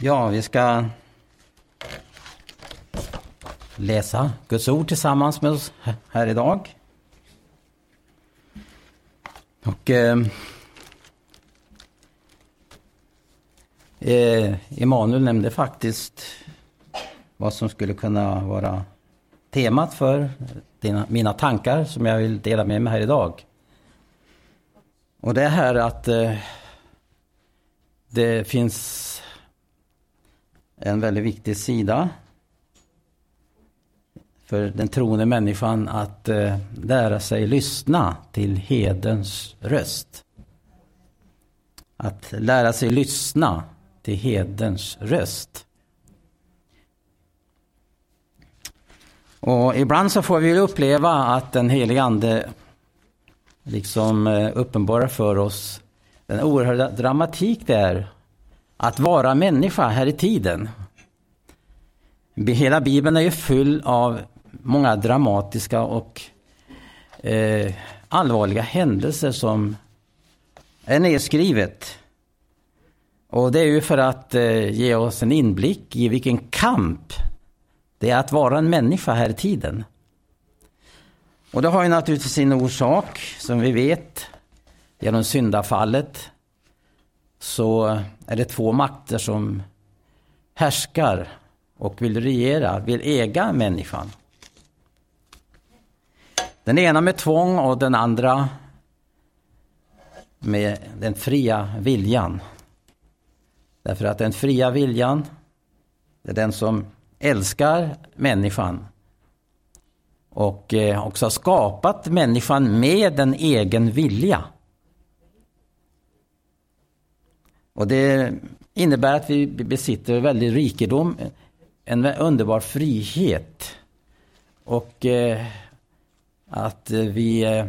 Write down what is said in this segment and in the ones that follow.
Ja, vi ska läsa Guds ord tillsammans med oss här idag. Och eh, eh, Emanuel nämnde faktiskt vad som skulle kunna vara temat för dina, mina tankar som jag vill dela med mig här idag. Och det är här att eh, det finns en väldigt viktig sida för den troende människan att eh, lära sig lyssna till hedens röst. Att lära sig lyssna till hedens röst. Och ibland så får vi uppleva att den helige Ande liksom eh, uppenbarar för oss den oerhörda dramatik det är att vara människa här i tiden. Hela Bibeln är ju full av många dramatiska och eh, allvarliga händelser som är nedskrivet. Och det är ju för att eh, ge oss en inblick i vilken kamp det är att vara en människa här i tiden. Och det har ju naturligtvis sin orsak, som vi vet, genom syndafallet så är det två makter som härskar och vill regera, vill äga människan. Den ena med tvång och den andra med den fria viljan. Därför att den fria viljan, är den som älskar människan och eh, också har skapat människan med en egen vilja. Och det innebär att vi besitter väldigt rikedom, en underbar frihet. Och eh, att vi eh,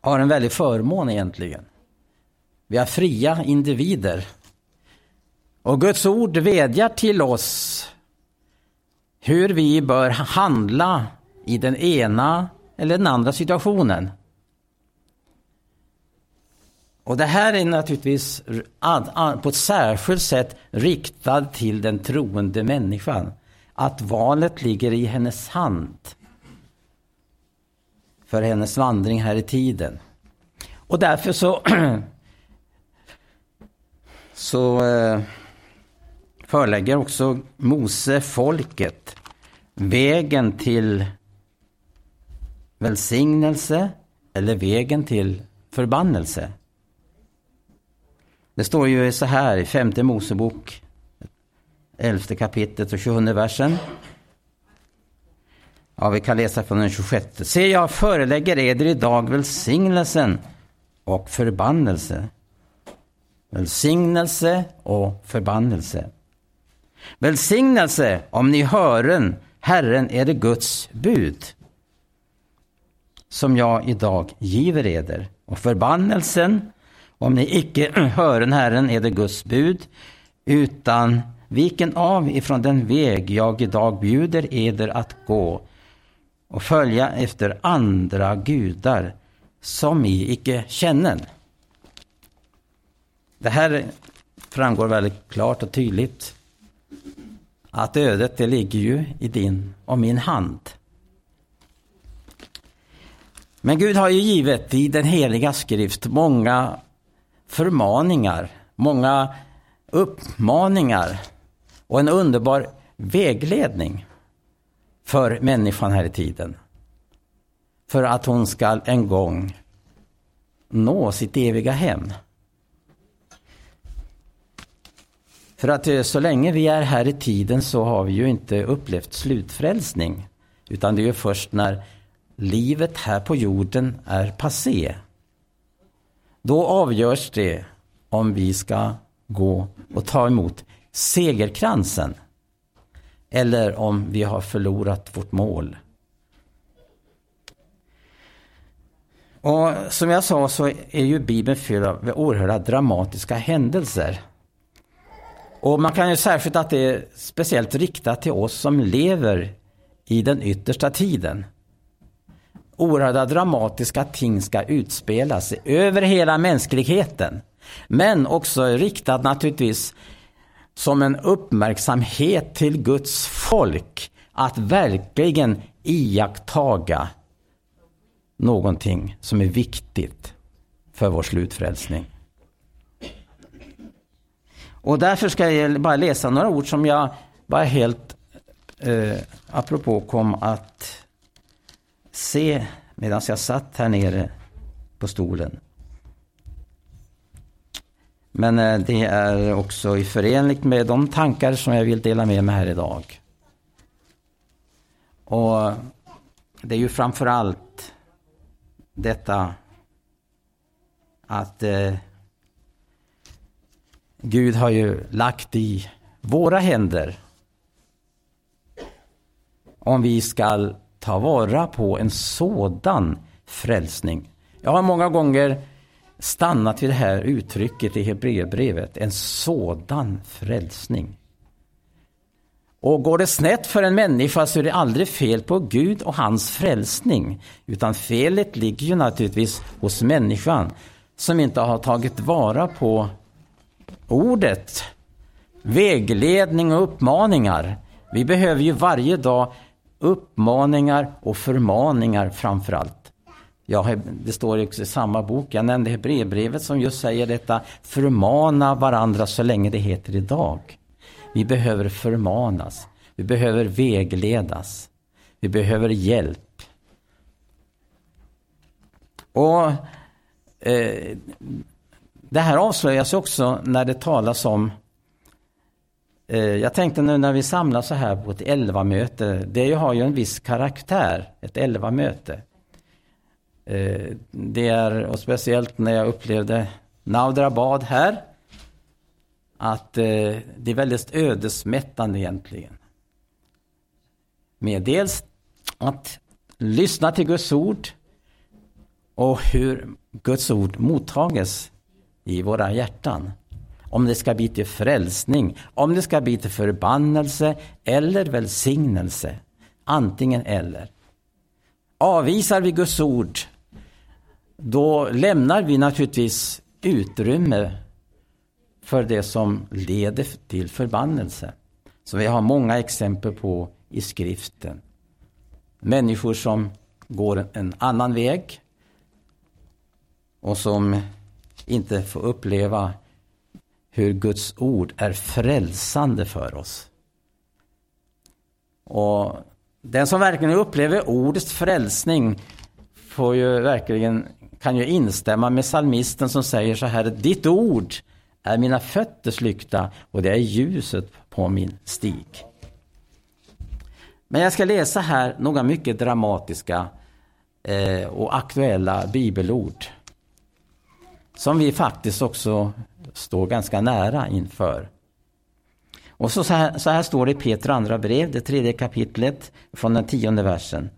har en väldig förmån egentligen. Vi är fria individer. Och Guds ord vädjar till oss hur vi bör handla i den ena eller den andra situationen. Och det här är naturligtvis på ett särskilt sätt riktad till den troende människan. Att valet ligger i hennes hand. För hennes vandring här i tiden. Och därför så, så eh, förelägger också Mose folket vägen till välsignelse eller vägen till förbannelse. Det står ju så här i femte Mosebok, elfte kapitlet och 27 versen. Ja, vi kan läsa från den 26. Se, jag förelägger eder idag välsignelsen och förbannelse. Välsignelse och förbannelse. Välsignelse om ni hören Herren är det Guds bud som jag idag giver eder. Och förbannelsen om ni icke hören Herren är det Guds bud, utan viken av ifrån den väg jag idag bjuder eder att gå och följa efter andra gudar som ni icke känner. Det här framgår väldigt klart och tydligt att ödet det ligger ju i din och min hand. Men Gud har ju givet i den heliga skrift många förmaningar, många uppmaningar och en underbar vägledning för människan här i tiden. För att hon ska en gång nå sitt eviga hem. För att eh, så länge vi är här i tiden så har vi ju inte upplevt slutfrälsning. Utan det är ju först när livet här på jorden är passé då avgörs det om vi ska gå och ta emot segerkransen. Eller om vi har förlorat vårt mål. Och som jag sa så är ju Bibeln fylld av oerhörda dramatiska händelser. Och man kan ju särskilt att det är speciellt riktat till oss som lever i den yttersta tiden oerhörda dramatiska ting ska utspela sig över hela mänskligheten. Men också riktat naturligtvis som en uppmärksamhet till Guds folk att verkligen iakttaga någonting som är viktigt för vår slutfrälsning. Och därför ska jag bara läsa några ord som jag bara helt eh, apropå kom att se medan jag satt här nere på stolen. Men eh, det är också förenligt med de tankar som jag vill dela med mig här idag. Och det är ju framför allt detta att eh, Gud har ju lagt i våra händer om vi ska ta vara på en sådan frälsning. Jag har många gånger stannat vid det här uttrycket i Hebreerbrevet, en sådan frälsning. Och går det snett för en människa så är det aldrig fel på Gud och hans frälsning. Utan felet ligger ju naturligtvis hos människan som inte har tagit vara på ordet, vägledning och uppmaningar. Vi behöver ju varje dag uppmaningar och förmaningar framför allt. Ja, det står också i samma bok, jag nämnde Hebreerbrevet som just säger detta, förmana varandra så länge det heter idag. Vi behöver förmanas, vi behöver vägledas, vi behöver hjälp. Och eh, Det här avslöjas också när det talas om Eh, jag tänkte nu när vi samlas så här på ett elva möte det har ju en viss karaktär, ett elva möte eh, det är, och speciellt när jag upplevde Naudrabad här, att eh, det är väldigt ödesmättande egentligen. Med dels att lyssna till Guds ord och hur Guds ord mottages i våra hjärtan. Om det ska bli till frälsning, om det ska bli till förbannelse eller välsignelse. Antingen eller. Avvisar vi Guds ord då lämnar vi naturligtvis utrymme för det som leder till förbannelse. Så vi har många exempel på i skriften. Människor som går en annan väg och som inte får uppleva hur Guds ord är frälsande för oss. Och Den som verkligen upplever ordets frälsning får ju verkligen kan ju instämma med salmisten som säger så här, ditt ord är mina fötters lykta och det är ljuset på min stig. Men jag ska läsa här några mycket dramatiska eh, och aktuella bibelord. Som vi faktiskt också står ganska nära inför. Och så, så, här, så här står det i Petrus andra brev, det tredje kapitlet, från den tionde versen.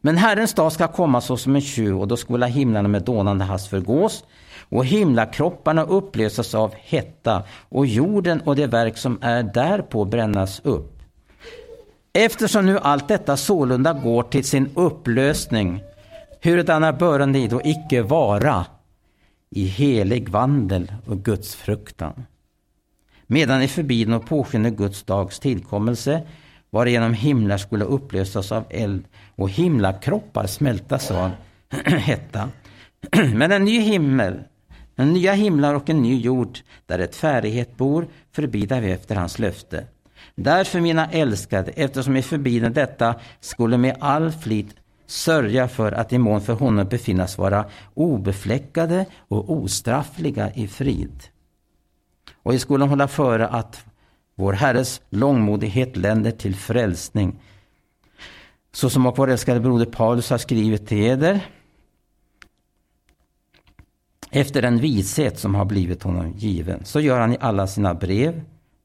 Men Herrens dag ska komma såsom en tjuv och då skola himlarna med dånande hast förgås och himlakropparna upplösas av hetta och jorden och det verk som är därpå brännas upp. Eftersom nu allt detta sålunda går till sin upplösning, hurdana böra ni då icke vara i helig vandel och Guds fruktan? Medan I förbiden och påskyndar Guds dags tillkommelse, varigenom himlar skulle upplösas av eld och himlakroppar smältas av hetta. Men en ny himmel, en nya himlar och en ny jord, där rättfärdighet bor, förbidar vi efter hans löfte. Därför, mina älskade, eftersom I förbiden detta, skulle med all flit sörja för att i mån för honom befinnas vara obefläckade och ostraffliga i frid. Och i skolan hålla före att vår Herres långmodighet länder till frälsning. Så som vår älskade broder Paulus har skrivit till eder. Efter den vishet som har blivit honom given. Så gör han i alla sina brev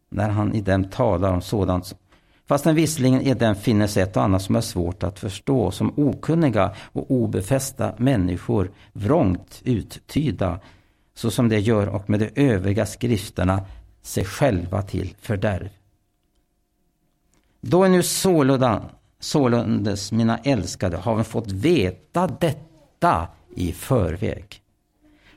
när han i dem talar om sådant Fastän visserligen i den finnes ett och annat som är svårt att förstå, som okunniga och obefästa människor vrångt uttyda, så som det gör och med de övriga skrifterna sig själva till fördärv. Då är nu sålunda, sålundes, mina älskade, har vi fått veta detta i förväg.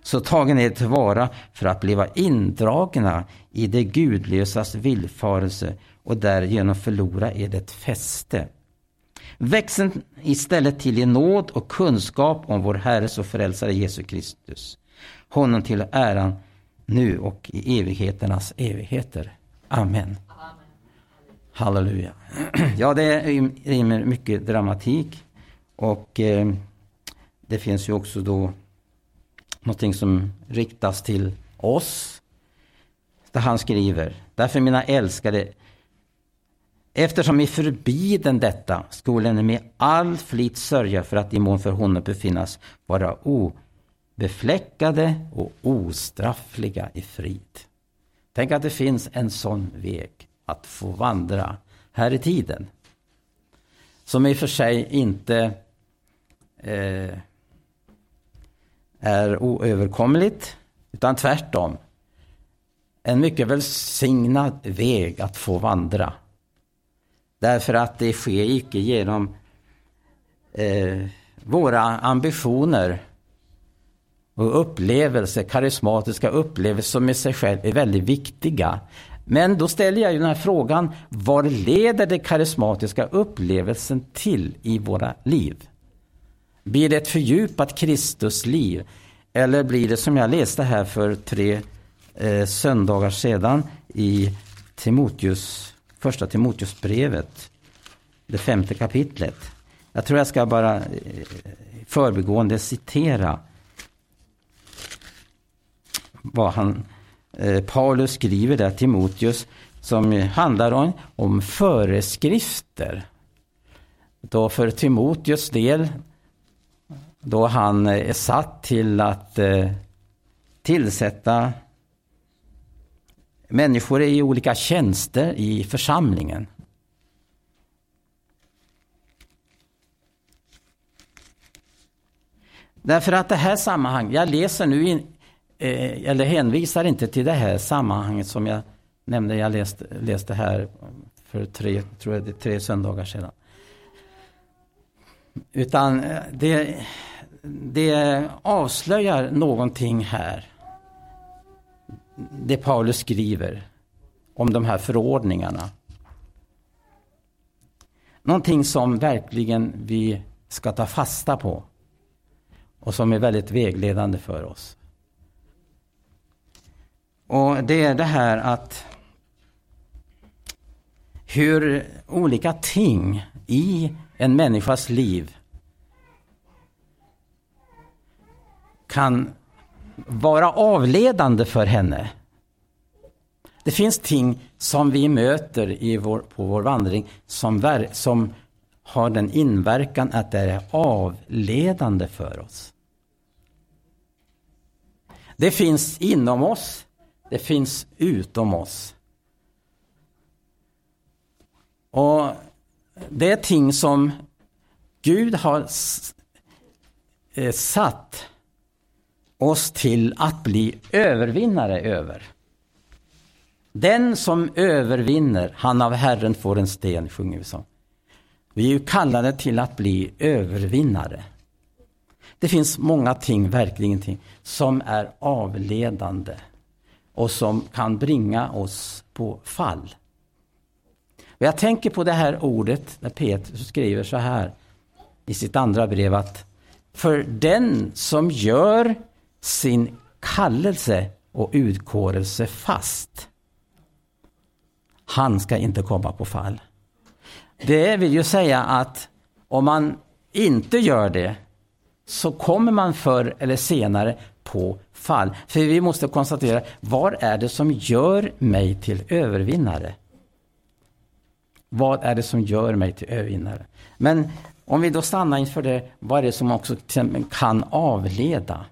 så tagen är tillvara för att bliva indragna i det gudlösas villfarelse och därigenom förlora edert fäste. Växen istället till i nåd och kunskap om vår Herres och Frälsare Jesus Kristus. Honom till äran nu och i evigheternas evigheter. Amen. Halleluja. Ja, det rymmer mycket dramatik. Och eh, det finns ju också då någonting som riktas till oss. Där han skriver, därför mina älskade, eftersom i förbiden detta skulle ni med all flit sörja för att i mån för honom befinnas vara obefläckade och ostraffliga i frid. Tänk att det finns en sån väg att få vandra här i tiden. Som i och för sig inte eh, är oöverkomligt, utan tvärtom. En mycket välsignad väg att få vandra. Därför att det sker icke genom eh, våra ambitioner och upplevelser, karismatiska upplevelser som i sig själv är väldigt viktiga. Men då ställer jag ju den här frågan, vad leder den karismatiska upplevelsen till i våra liv? Blir det ett fördjupat Kristusliv? Eller blir det som jag läste här för tre eh, söndagar sedan i Timoteus, första Timoteusbrevet, det femte kapitlet. Jag tror jag ska bara förbegående förbigående citera vad han, eh, Paulus skriver där, Timoteus, som handlar om, om föreskrifter. Då för Timoteus del då han eh, är satt till att eh, tillsätta människor är i olika tjänster i församlingen. Därför att det här sammanhanget, jag läser nu, in, eh, eller hänvisar inte till det här sammanhanget som jag nämnde, jag läste, läste här för tre, tror jag det tre söndagar sedan. Utan eh, det, det avslöjar någonting här. Det Paulus skriver om de här förordningarna. Någonting som verkligen vi ska ta fasta på och som är väldigt vägledande för oss. Och det är det här att hur olika ting i en människas liv kan vara avledande för henne. Det finns ting som vi möter i vår, på vår vandring som, som har den inverkan att det är avledande för oss. Det finns inom oss, det finns utom oss. Och det är ting som Gud har eh, satt oss till att bli övervinnare över. Den som övervinner, han av Herren får en sten, sjunger vi så. Vi är ju kallade till att bli övervinnare. Det finns många ting, verkligen ting, som är avledande och som kan bringa oss på fall. Och jag tänker på det här ordet när Petrus skriver så här i sitt andra brev att för den som gör sin kallelse och utkårelse fast. Han ska inte komma på fall. Det vill ju säga att om man inte gör det så kommer man förr eller senare på fall. För vi måste konstatera, vad är det som gör mig till övervinnare? Vad är det som gör mig till övervinnare? Men om vi då stannar inför det, vad är det som också kan avleda?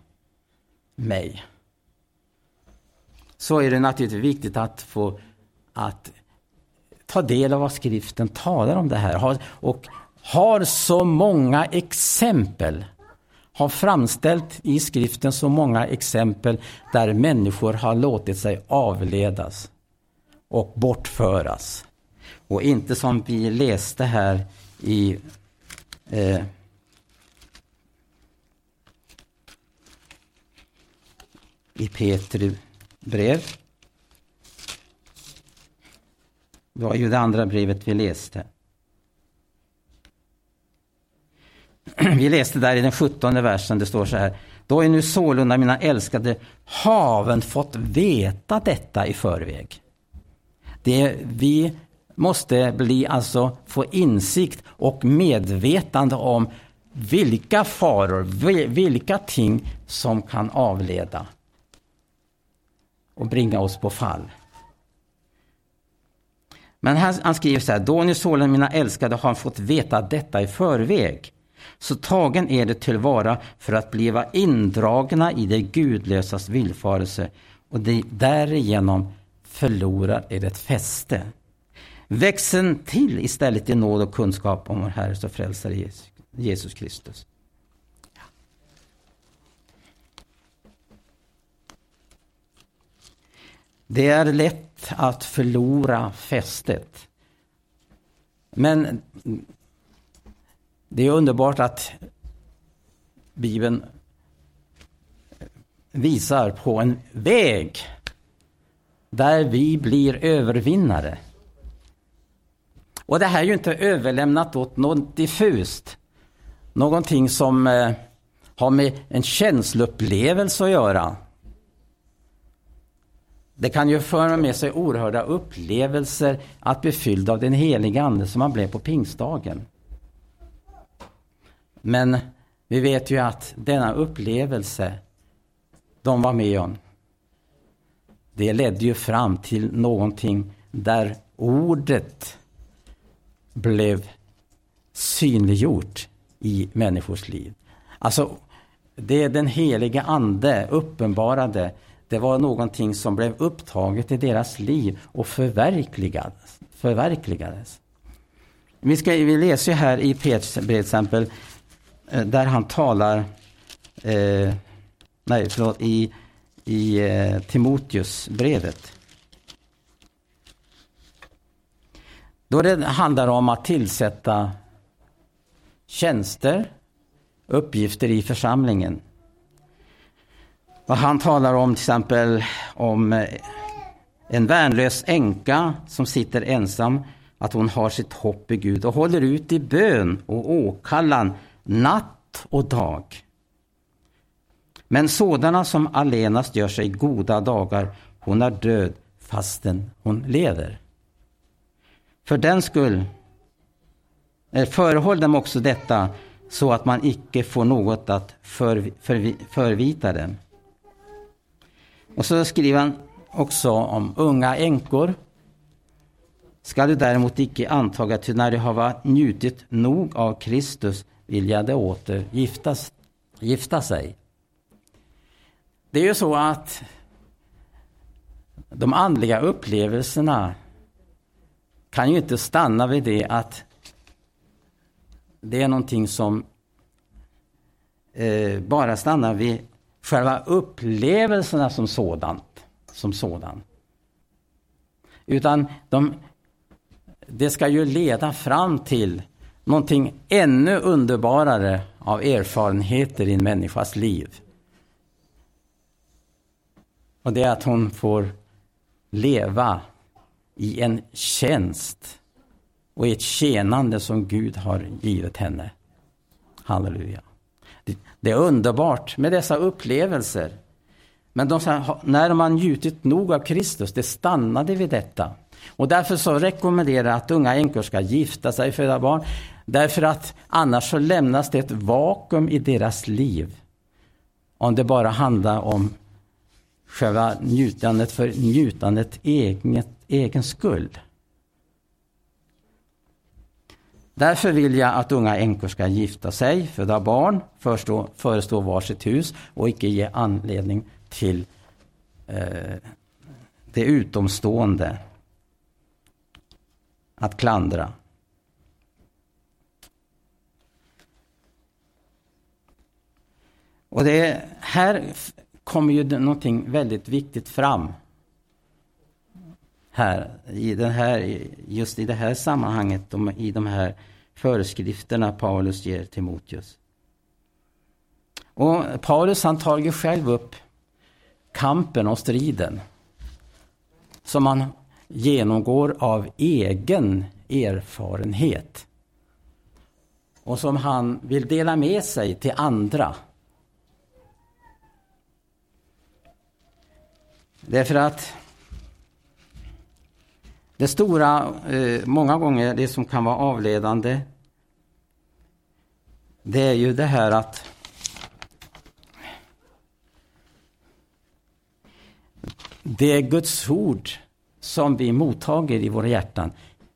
Mig. Så är det naturligtvis viktigt att få att ta del av vad skriften talar om det här. Och har så många exempel. Har framställt i skriften så många exempel där människor har låtit sig avledas och bortföras. Och inte som vi läste här i eh, i Petri brev. Det var ju det andra brevet vi läste. Vi läste där i den sjuttonde versen, det står så här. Då är nu sålunda mina älskade haven fått veta detta i förväg. Det vi måste bli alltså få insikt och medvetande om vilka faror, vilka ting som kan avleda och bringa oss på fall. Men han, han skriver så här, då ni sålunda mina älskade har fått veta detta i förväg, så tagen är det tillvara för att bliva indragna i det gudlösas villfarelse och det därigenom förlorar ert fäste. Växen till istället i nåd och kunskap om vår Herre och Frälsare Jesus Kristus. Det är lätt att förlora fästet. Men det är underbart att Bibeln visar på en väg där vi blir övervinnare. Och det här är ju inte överlämnat åt något diffust. Någonting som eh, har med en känsloupplevelse att göra. Det kan ju föra med sig oerhörda upplevelser att bli fylld av den heliga Ande som man blev på pingstdagen. Men vi vet ju att denna upplevelse de var med om, det ledde ju fram till någonting där ordet blev synliggjort i människors liv. Alltså, det den heliga Ande uppenbarade, det var någonting som blev upptaget i deras liv och förverkligades. förverkligades. Vi, ska, vi läser här i Petrus brev till exempel, eh, där han talar, eh, nej förlåt, i, i eh, Timoteus brevet. Då det handlar om att tillsätta tjänster, uppgifter i församlingen. Och han talar om till exempel om eh, en värnlös änka som sitter ensam, att hon har sitt hopp i Gud och håller ut i bön och åkallan natt och dag. Men sådana som allenast gör sig goda dagar, hon är död fastän hon lever. För den skull eh, förehåll dem också detta så att man icke får något att för, för, förvita dem. Och så skriver han också om unga änkor. Ska du däremot icke antaga, ty när du har njutit nog av Kristus vill jag det åter giftas, gifta sig. Det är ju så att de andliga upplevelserna kan ju inte stanna vid det att det är någonting som eh, bara stannar vid själva upplevelserna som sådant. Som sådan. Utan de, det ska ju leda fram till någonting ännu underbarare av erfarenheter i en människas liv. Och det är att hon får leva i en tjänst och i ett tjänande som Gud har givit henne. Halleluja. Det är underbart med dessa upplevelser. Men de, när man njutit nog av Kristus, det stannade vid detta. Och därför så rekommenderar jag att unga änkor ska gifta sig, föda barn. Därför att annars så lämnas det ett vakuum i deras liv. Om det bara handlar om själva njutandet för njutandet eget, egen skull. Därför vill jag att unga änkor ska gifta sig, föda barn, förestå, förestå varsitt hus och icke ge anledning till eh, det utomstående att klandra. Och det här kommer ju någonting väldigt viktigt fram. Här, i den här, just i det här sammanhanget, i de här föreskrifterna Paulus ger Timoteus. Och Paulus han tar ju själv upp kampen och striden som han genomgår av egen erfarenhet och som han vill dela med sig till andra. Därför att det stora, eh, många gånger det som kan vara avledande, det är ju det här att det är Guds ord som vi mottager i våra hjärtan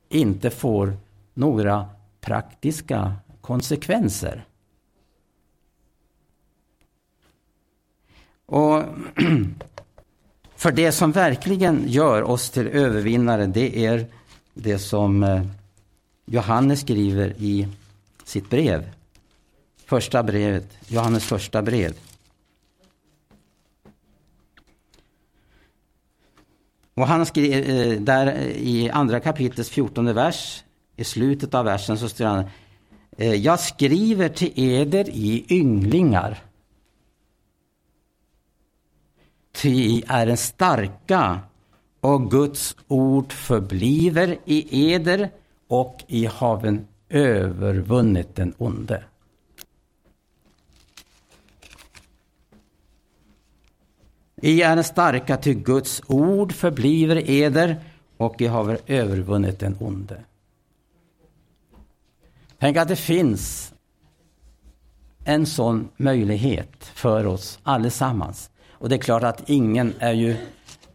inte får några praktiska konsekvenser. Och För det som verkligen gör oss till övervinnare, det är det som eh, Johannes skriver i sitt brev. Första brevet, Johannes första brev. Och han skriver eh, där i andra kapitlets fjortonde vers, i slutet av versen så står han eh, Jag skriver till eder i ynglingar ty är en starka och Guds ord förbliver i eder och i haven övervunnit den onde. I är en starka, ty Guds ord förbliver eder och i haver övervunnit den onde. Tänk att det finns en sån möjlighet för oss allesammans. Och det är klart att ingen är ju,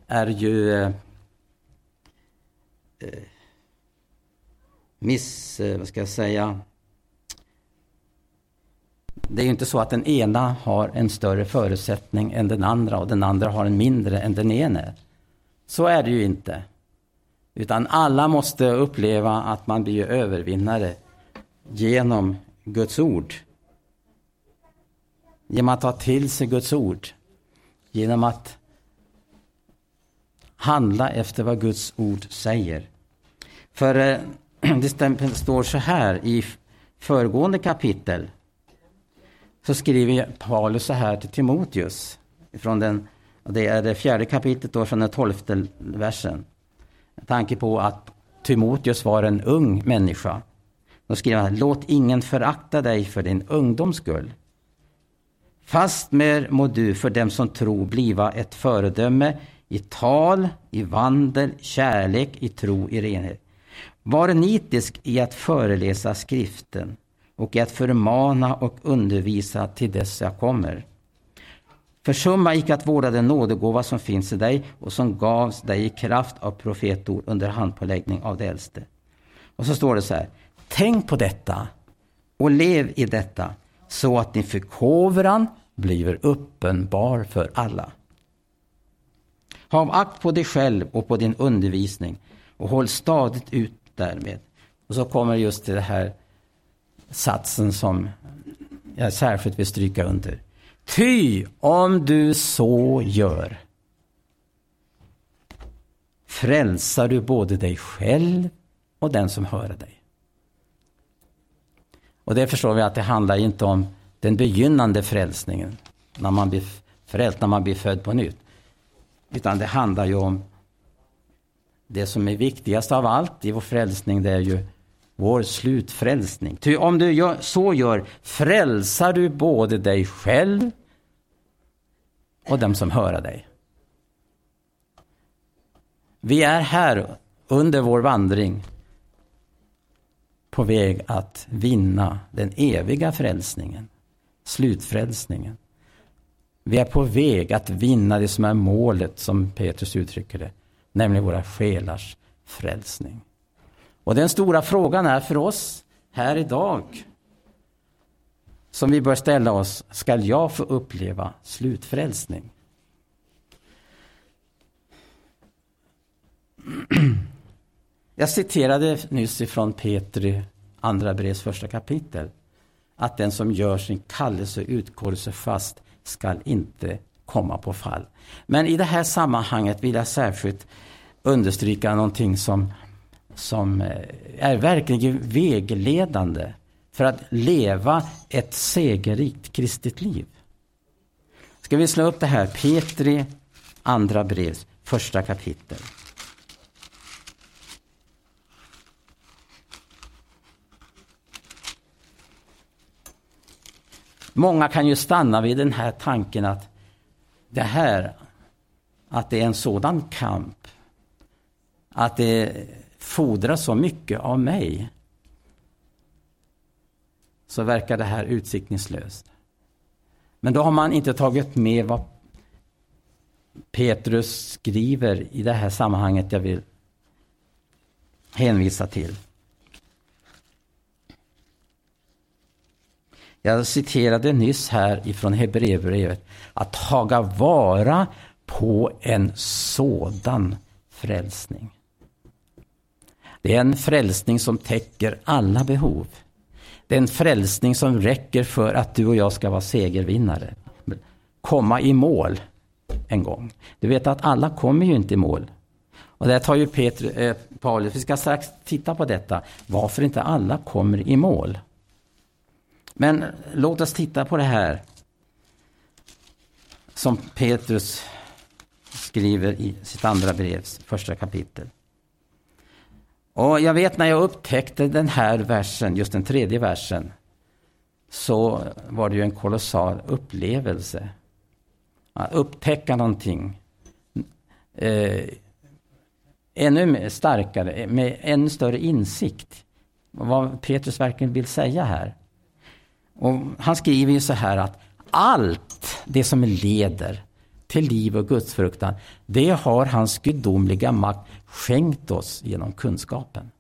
är ju eh, eh, miss, eh, vad ska jag säga, det är ju inte så att den ena har en större förutsättning än den andra och den andra har en mindre än den ene. Så är det ju inte. Utan alla måste uppleva att man blir övervinnare genom Guds ord. Genom att ta till sig Guds ord genom att handla efter vad Guds ord säger. För eh, det står så här i föregående kapitel. Så skriver Paulus så här till Timoteus. Från den, det är det fjärde kapitlet då, från den tolfte versen. Med tanke på att Timoteus var en ung människa. Då skriver han, låt ingen förakta dig för din ungdoms skull Fastmer må du för dem som tror bliva ett föredöme i tal, i vandel, kärlek, i tro, i renhet. Var nitisk i att föreläsa skriften och i att förmana och undervisa till dess jag kommer. Försumma icke att vårda den nådegåva som finns i dig och som gavs dig i kraft av profetord under handpåläggning av det äldste. Och så står det så här. Tänk på detta och lev i detta så att din förkovran blir uppenbar för alla. Hav akt på dig själv och på din undervisning och håll stadigt ut därmed. Och så kommer just till det här satsen som jag särskilt vill stryka under. Ty om du så gör frälsar du både dig själv och den som hör dig. Och det förstår vi att det handlar inte om den begynnande frälsningen, när man blir frälst, när man blir född på nytt. Utan det handlar ju om det som är viktigast av allt i vår frälsning, det är ju vår slutfrälsning. Ty om du gör, så gör, frälsar du både dig själv och dem som hör dig. Vi är här under vår vandring på väg att vinna den eviga frälsningen slutfrälsningen. Vi är på väg att vinna det som är målet, som Petrus uttrycker det, nämligen våra själars frälsning. Och den stora frågan är för oss här idag, som vi bör ställa oss, skall jag få uppleva slutfrälsning? Jag citerade nyss ifrån Petri andra brevs första kapitel att den som gör sin kallelse och utkårelse fast skall inte komma på fall. Men i det här sammanhanget vill jag särskilt understryka någonting som, som eh, är verkligen vägledande för att leva ett segerrikt kristet liv. Ska vi slå upp det här, Petri andra brevs första kapitel. Många kan ju stanna vid den här tanken att det här, att det är en sådan kamp, att det fordras så mycket av mig, så verkar det här utsiktningslöst. Men då har man inte tagit med vad Petrus skriver i det här sammanhanget jag vill hänvisa till. Jag citerade nyss här ifrån Hebreerbrevet att taga vara på en sådan frälsning. Det är en frälsning som täcker alla behov. Det är en frälsning som räcker för att du och jag ska vara segervinnare. Komma i mål en gång. Du vet att alla kommer ju inte i mål. Och där tar ju Petrus eh, Paulus, vi ska strax titta på detta, varför inte alla kommer i mål. Men låt oss titta på det här som Petrus skriver i sitt andra brevs första kapitel. Och jag vet när jag upptäckte den här versen, just den tredje versen, så var det ju en kolossal upplevelse. Att upptäcka någonting eh, ännu starkare, med ännu större insikt. Vad Petrus verkligen vill säga här. Och han skriver ju så här att allt det som leder till liv och gudsfruktan, det har hans gudomliga makt skänkt oss genom kunskapen.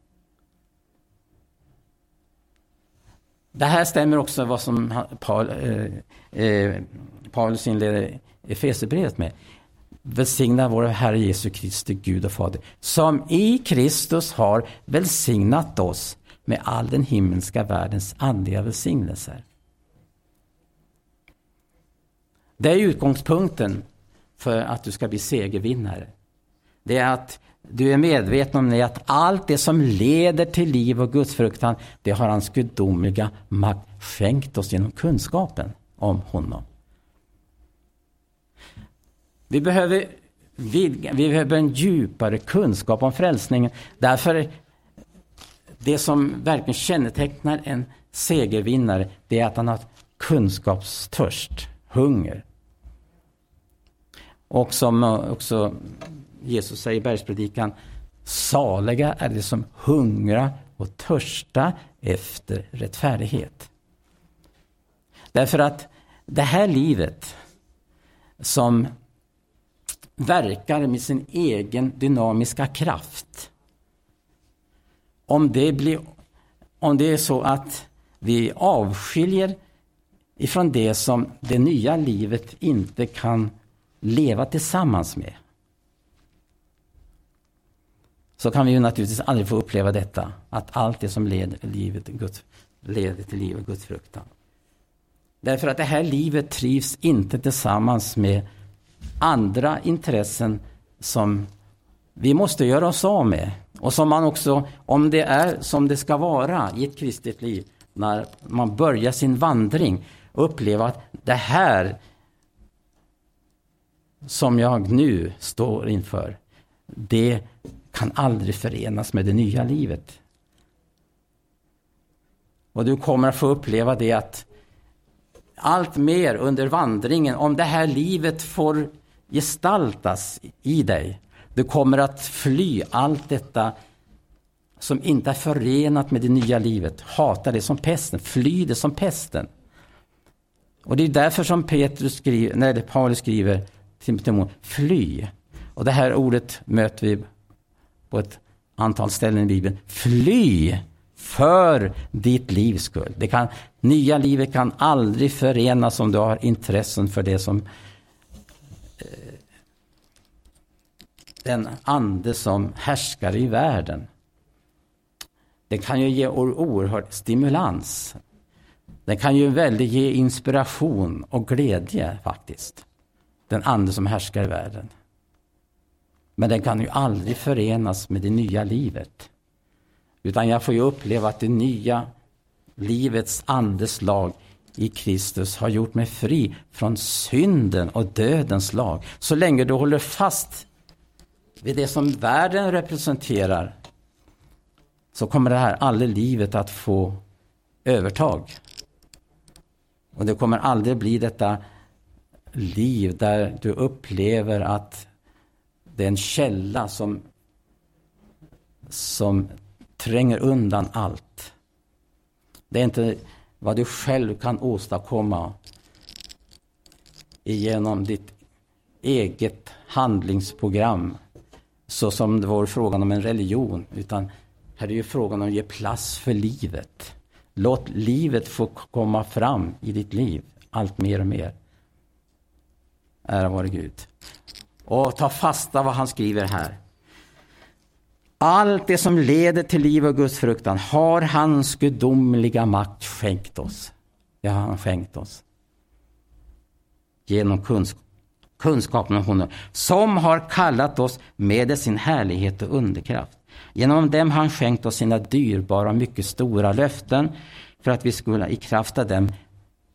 Det här stämmer också vad som Paul, eh, eh, Paulus inleder Efesierbrevet med. Välsigna vår Herre Jesu Kristi Gud och Fader, som i Kristus har välsignat oss med all den himmelska världens andliga välsignelser. Det är utgångspunkten för att du ska bli segervinnare. Det är att du är medveten om det, att allt det som leder till liv och gudsfruktan, det har hans gudomliga makt skänkt oss genom kunskapen om honom. Vi behöver, vidga, vi behöver en djupare kunskap om frälsningen. Därför, det som verkligen kännetecknar en segervinnare, det är att han har kunskapstörst, hunger. Och som eh, också Jesus säger i bergspredikan, saliga är de som hungrar och törsta efter rättfärdighet. Därför att det här livet som verkar med sin egen dynamiska kraft. Om det, blir, om det är så att vi avskiljer ifrån det som det nya livet inte kan leva tillsammans med. Så kan vi ju naturligtvis aldrig få uppleva detta, att allt det som leder, livet, Guds, leder till liv och Guds fruktan. Därför att det här livet trivs inte tillsammans med andra intressen som vi måste göra oss av med. Och som man också, om det är som det ska vara i ett kristet liv, när man börjar sin vandring uppleva att det här som jag nu står inför, det kan aldrig förenas med det nya livet. Och du kommer att få uppleva det att allt mer under vandringen, om det här livet får gestaltas i dig, du kommer att fly allt detta som inte är förenat med det nya livet. Hata det som pesten, fly det som pesten. Och det är därför som Petrus skriver, nej, Paulus skriver symptom fly. Och det här ordet möter vi på ett antal ställen i Bibeln. Fly för ditt livs skull. Det kan, nya livet kan aldrig förenas om du har intressen för det som eh, den ande som härskar i världen. Det kan ju ge oerhört stimulans. Det kan ju väldigt ge inspiration och glädje faktiskt den ande som härskar i världen. Men den kan ju aldrig förenas med det nya livet. Utan jag får ju uppleva att det nya livets andes lag i Kristus har gjort mig fri från synden och dödens lag. Så länge du håller fast vid det som världen representerar så kommer det här aldrig livet att få övertag. Och det kommer aldrig bli detta liv där du upplever att det är en källa som, som tränger undan allt. Det är inte vad du själv kan åstadkomma genom ditt eget handlingsprogram så som det var frågan om en religion, utan här är det frågan om att ge plats för livet. Låt livet få komma fram i ditt liv, allt mer och mer. Ära vare Gud. Och ta fasta vad han skriver här. Allt det som leder till liv och Guds fruktan har hans gudomliga makt skänkt oss. Det har han skänkt oss. Genom kunskap, kunskapen om honom, som har kallat oss med sin härlighet och underkraft. Genom dem har han skänkt oss sina dyrbara och mycket stora löften för att vi skulle i kraft av dem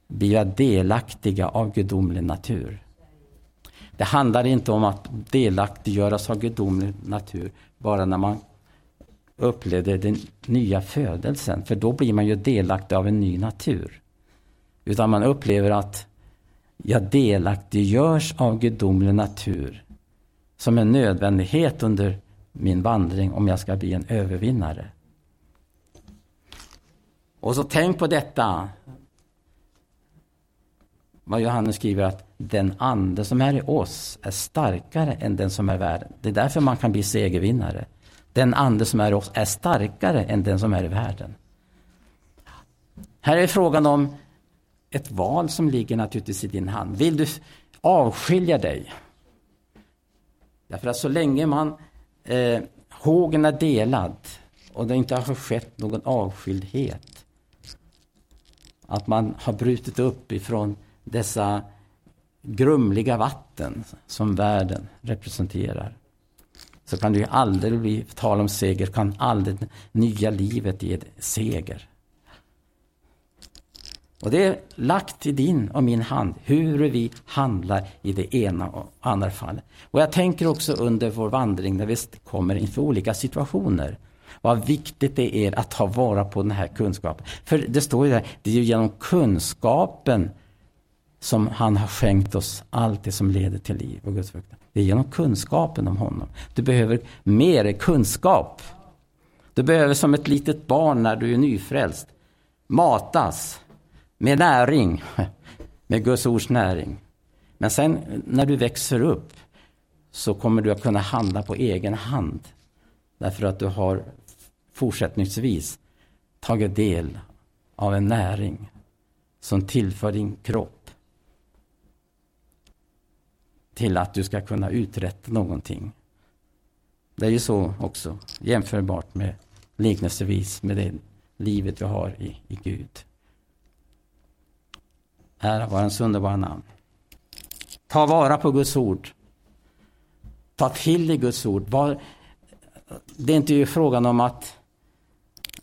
bli delaktiga av gudomlig natur. Det handlar inte om att delaktiggöras av gudomlig natur bara när man upplevde den nya födelsen, för då blir man ju delaktig av en ny natur. Utan man upplever att jag delaktiggörs av gudomlig natur som en nödvändighet under min vandring om jag ska bli en övervinnare. Och så tänk på detta. Vad Johannes skriver att den ande som är i oss är starkare än den som är i världen. Det är därför man kan bli segervinnare. Den ande som är i oss är starkare än den som är i världen. Här är frågan om ett val som ligger naturligtvis i din hand. Vill du avskilja dig? Därför att så länge man eh, hågen är delad och det inte har skett någon avskildhet, att man har brutit upp ifrån dessa grumliga vatten som världen representerar, så kan det ju aldrig bli tal om seger, kan aldrig nya livet ge seger. Och det är lagt i din och min hand hur vi handlar i det ena och andra fallet. Och jag tänker också under vår vandring när vi kommer inför olika situationer. Vad viktigt det är att ta vara på den här kunskapen. För det står ju där, det är ju genom kunskapen som han har skänkt oss allt det som leder till liv och Guds fruktan. Det är genom kunskapen om honom. Du behöver mer kunskap. Du behöver som ett litet barn när du är nyfrälst matas med näring, med Guds ords näring. Men sen när du växer upp så kommer du att kunna handla på egen hand. Därför att du har fortsättningsvis tagit del av en näring som tillför din kropp till att du ska kunna uträtta någonting. Det är ju så också, jämförbart med liknelsevis med det livet vi har i, i Gud. Ära vare hans underbara namn. Ta vara på Guds ord. Ta till dig Guds ord. Det är inte ju frågan om att,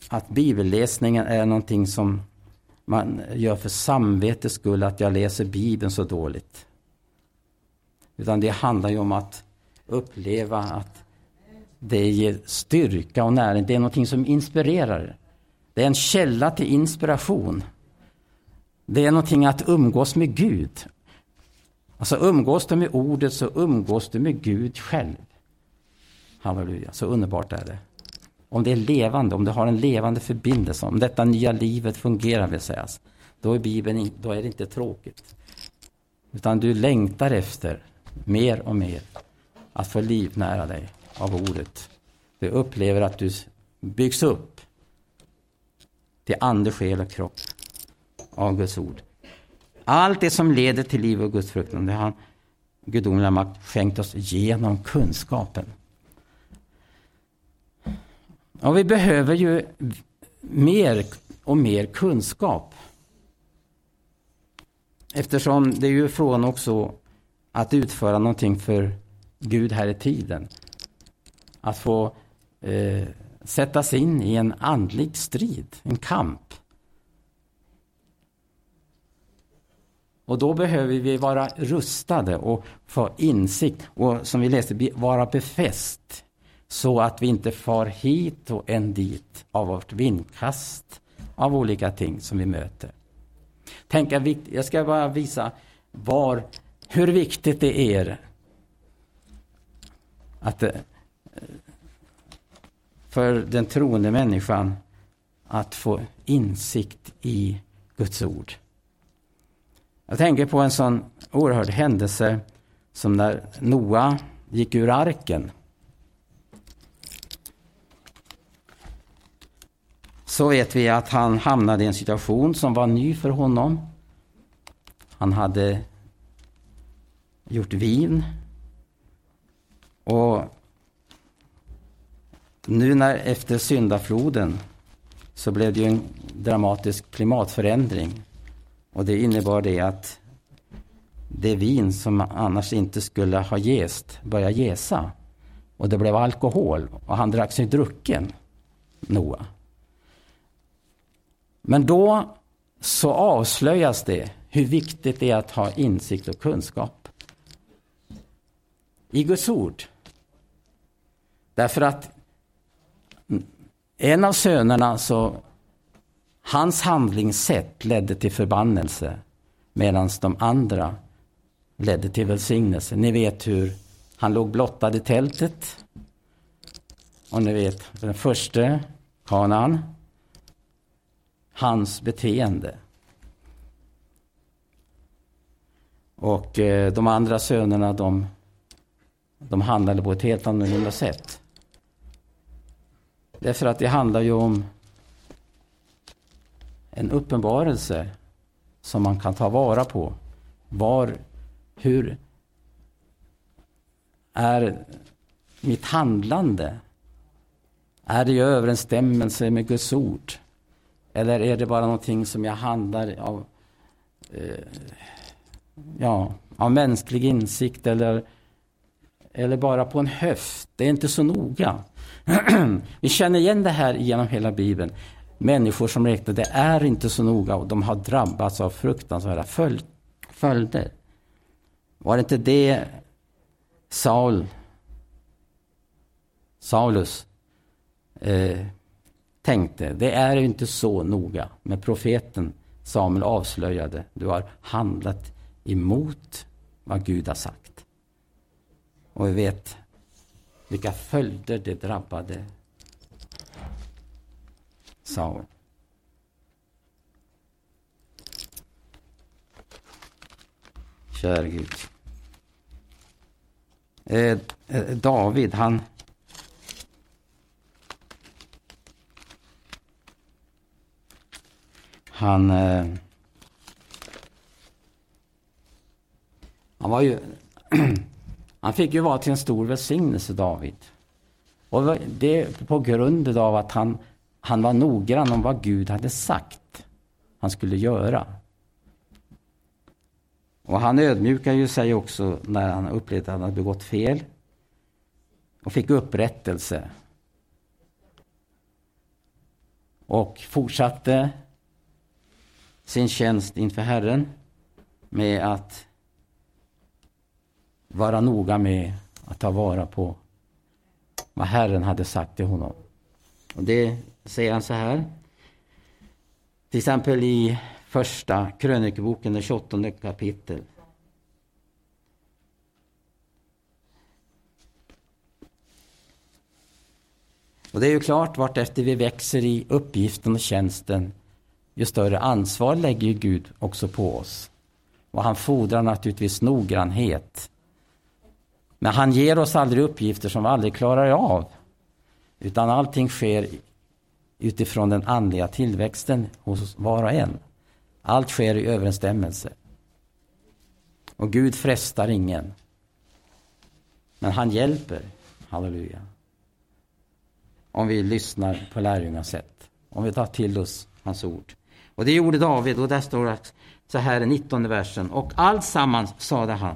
att bibelläsningen är någonting som man gör för samvetets skull, att jag läser Bibeln så dåligt. Utan det handlar ju om att uppleva att det ger styrka och näring. Det är någonting som inspirerar. Det är en källa till inspiration. Det är någonting att umgås med Gud. Alltså umgås du med ordet så umgås du med Gud själv. Halleluja, så underbart är det. Om det är levande, om du har en levande förbindelse, om detta nya livet fungerar vill sägas, då är Bibeln då är det inte tråkigt. Utan du längtar efter mer och mer att få livnära dig av ordet. Du upplever att du byggs upp till ande, själ och kropp av Guds ord. Allt det som leder till liv och Guds fruktan, det har gudomliga makt skänkt oss genom kunskapen. Och vi behöver ju mer och mer kunskap. Eftersom det är ju frågan också att utföra någonting för Gud här i tiden. Att få eh, sätta sig in i en andlig strid, en kamp. Och då behöver vi vara rustade och få insikt och som vi läste, vara befäst. Så att vi inte far hit och än dit av vårt vindkast av olika ting som vi möter. Tänk, jag ska bara visa var, hur viktigt det är att eh, för den troende människan att få insikt i Guds ord. Jag tänker på en sån oerhörd händelse som när Noa gick ur arken. Så vet vi att han hamnade i en situation som var ny för honom. Han hade gjort vin. Och nu när efter syndafloden så blev det ju en dramatisk klimatförändring. Och det innebar det att det vin som annars inte skulle ha jäst började jäsa. Och det blev alkohol och han drack sig drucken, Noa. Men då så avslöjas det hur viktigt det är att ha insikt och kunskap i Guds ord. Därför att en av sönerna, så hans handlingssätt ledde till förbannelse medan de andra ledde till välsignelse. Ni vet hur han låg blottad i tältet. Och ni vet, den första, Kanan, hans beteende. Och eh, de andra sönerna, de, de handlade på ett helt annorlunda sätt. Därför att det handlar ju om en uppenbarelse som man kan ta vara på. Var, hur är mitt handlande? Är det i överensstämmelse med Guds ord? Eller är det bara någonting som jag handlar av, eh, ja, av mänsklig insikt eller, eller bara på en höft? Det är inte så noga. Vi känner igen det här genom hela Bibeln. Människor som räknar, det är inte så noga och de har drabbats av fruktansvärda följder. Var det inte det Saul, Saulus eh, tänkte? Det är inte så noga. Men profeten Samuel avslöjade, du har handlat emot vad Gud har sagt. Och vi vet vilka följder det drabbade Saul. Kära Gud. Eh, eh, David, han han eh, han var ju Han fick ju vara till en stor välsignelse, David. Och det på grund av att han, han var noggrann om vad Gud hade sagt han skulle göra. Och han ödmjukade ju sig också när han upplevde att han hade begått fel. Och fick upprättelse. Och fortsatte sin tjänst inför Herren med att vara noga med att ta vara på vad Herren hade sagt till honom. Och det säger han så här. Till exempel i första krönikeboken, det 28 kapitel. Och det är ju klart, vartefter vi växer i uppgiften och tjänsten, ju större ansvar lägger ju Gud också på oss. Och han fordrar naturligtvis noggrannhet men han ger oss aldrig uppgifter som vi aldrig klarar av. Utan allting sker utifrån den andliga tillväxten hos var och en. Allt sker i överensstämmelse. Och Gud frestar ingen. Men han hjälper. Halleluja. Om vi lyssnar på lärjungas sätt. Om vi tar till oss hans ord. Och det gjorde David och där står det så här i 19 versen. Och allt sammans sade han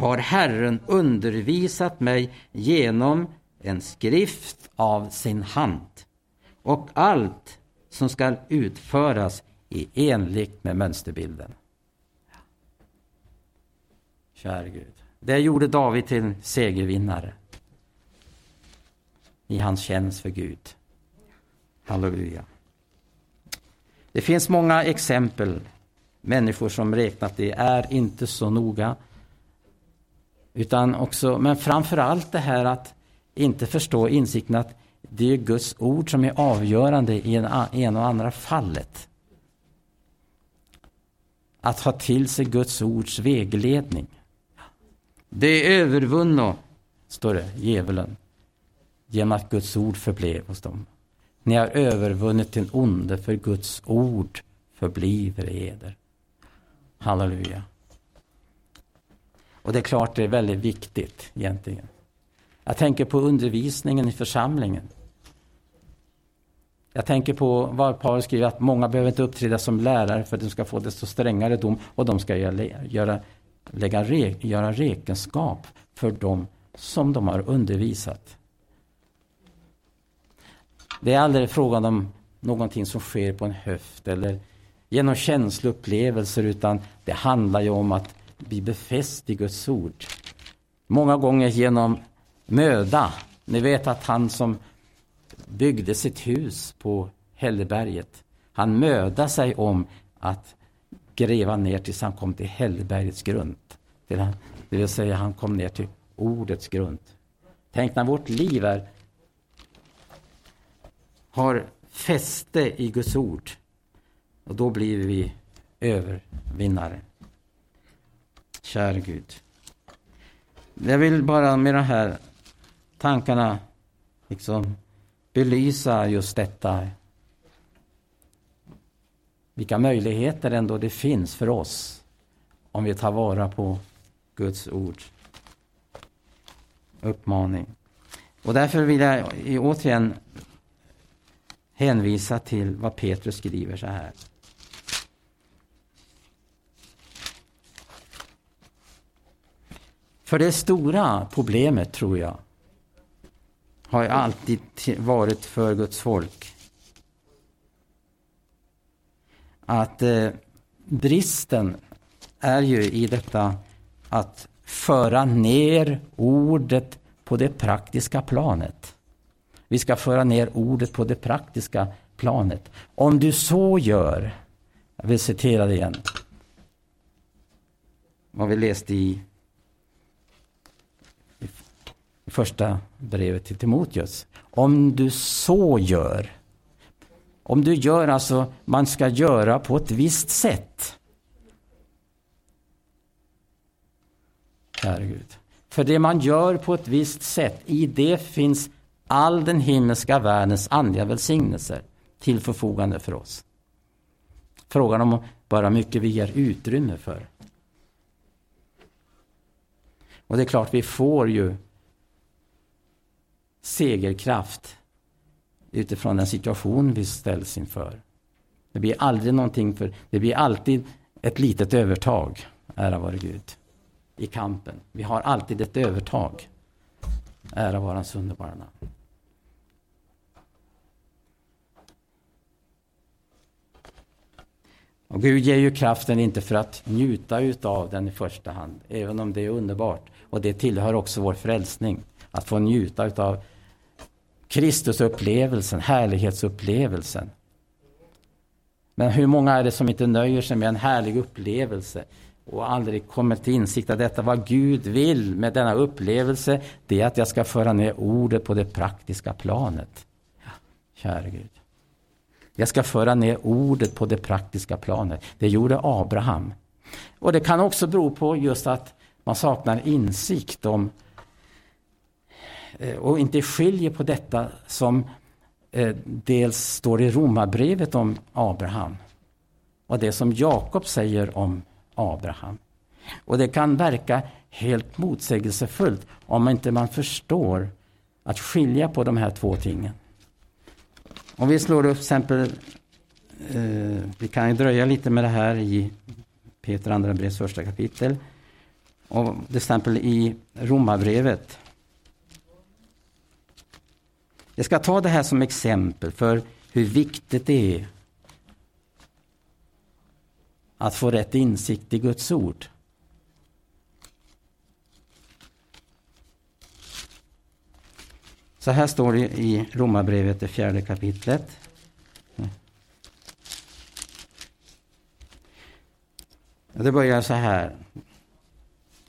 har Herren undervisat mig genom en skrift av sin hand. Och allt som skall utföras i enligt med mönsterbilden. Kära Gud. Det gjorde David till segervinnare i hans tjänst för Gud. Halleluja. Det finns många exempel. Människor som räknat det är inte så noga. Utan också, men framför allt det här att inte förstå insikten att det är Guds ord som är avgörande i en, en och andra fallet. Att ha till sig Guds ords vägledning. Det är övervunno, står det, djävulen, genom att Guds ord förblev hos dem. Ni har övervunnit den onde, för Guds ord förbliver eder. Halleluja. Och det är klart det är väldigt viktigt egentligen. Jag tänker på undervisningen i församlingen. Jag tänker på vad Paulus skriver att många behöver inte uppträda som lärare för att de ska få desto strängare dom och de ska göra, göra, lägga, göra räkenskap för dem som de har undervisat. Det är aldrig frågan om någonting som sker på en höft eller genom känsloupplevelser utan det handlar ju om att bli befäst i Guds ord. Många gånger genom möda. Ni vet att han som byggde sitt hus på Hälleberget, han möda sig om att gräva ner tills han kom till Hällebergets grund. Det vill säga, han kom ner till ordets grund. Tänk när vårt liv är, har fäste i Guds ord. Och då blir vi övervinnare. Kära Gud. Jag vill bara med de här tankarna liksom belysa just detta. Vilka möjligheter ändå det finns för oss om vi tar vara på Guds ord. Uppmaning. Och därför vill jag återigen hänvisa till vad Petrus skriver så här. För det stora problemet, tror jag, har alltid varit för Guds folk. Att eh, bristen är ju i detta att föra ner ordet på det praktiska planet. Vi ska föra ner ordet på det praktiska planet. Om du så gör, jag vill citera det igen, vad vi läste i första brevet till Timoteus. Om du så gör, om du gör alltså, man ska göra på ett visst sätt. Herregud. För det man gör på ett visst sätt, i det finns all den himmelska världens andliga välsignelser till förfogande för oss. Frågan om bara mycket vi ger utrymme för. Och det är klart, vi får ju segerkraft utifrån den situation vi ställs inför. Det blir aldrig någonting för, det blir alltid ett litet övertag, ära vare Gud, i kampen. Vi har alltid ett övertag, ära vare hans underbara namn. Och Gud ger ju kraften inte för att njuta utav den i första hand, även om det är underbart. Och det tillhör också vår frälsning, att få njuta utav Kristusupplevelsen, härlighetsupplevelsen. Men hur många är det som inte nöjer sig med en härlig upplevelse och aldrig kommer till insikt att detta? Vad Gud vill med denna upplevelse, det är att jag ska föra ner ordet på det praktiska planet. Kära Gud. Jag ska föra ner ordet på det praktiska planet. Det gjorde Abraham. Och det kan också bero på just att man saknar insikt om Eh, och inte skiljer på detta som eh, dels står i Romarbrevet om Abraham och det som Jakob säger om Abraham. Och det kan verka helt motsägelsefullt om inte man förstår att skilja på de här två tingen. Om vi slår upp till exempel, eh, vi kan ju dröja lite med det här i Peter andra brevs första kapitel. Och till exempel i Romarbrevet jag ska ta det här som exempel för hur viktigt det är att få rätt insikt i Guds ord. Så här står det i Romarbrevet, det fjärde kapitlet. Det börjar så här,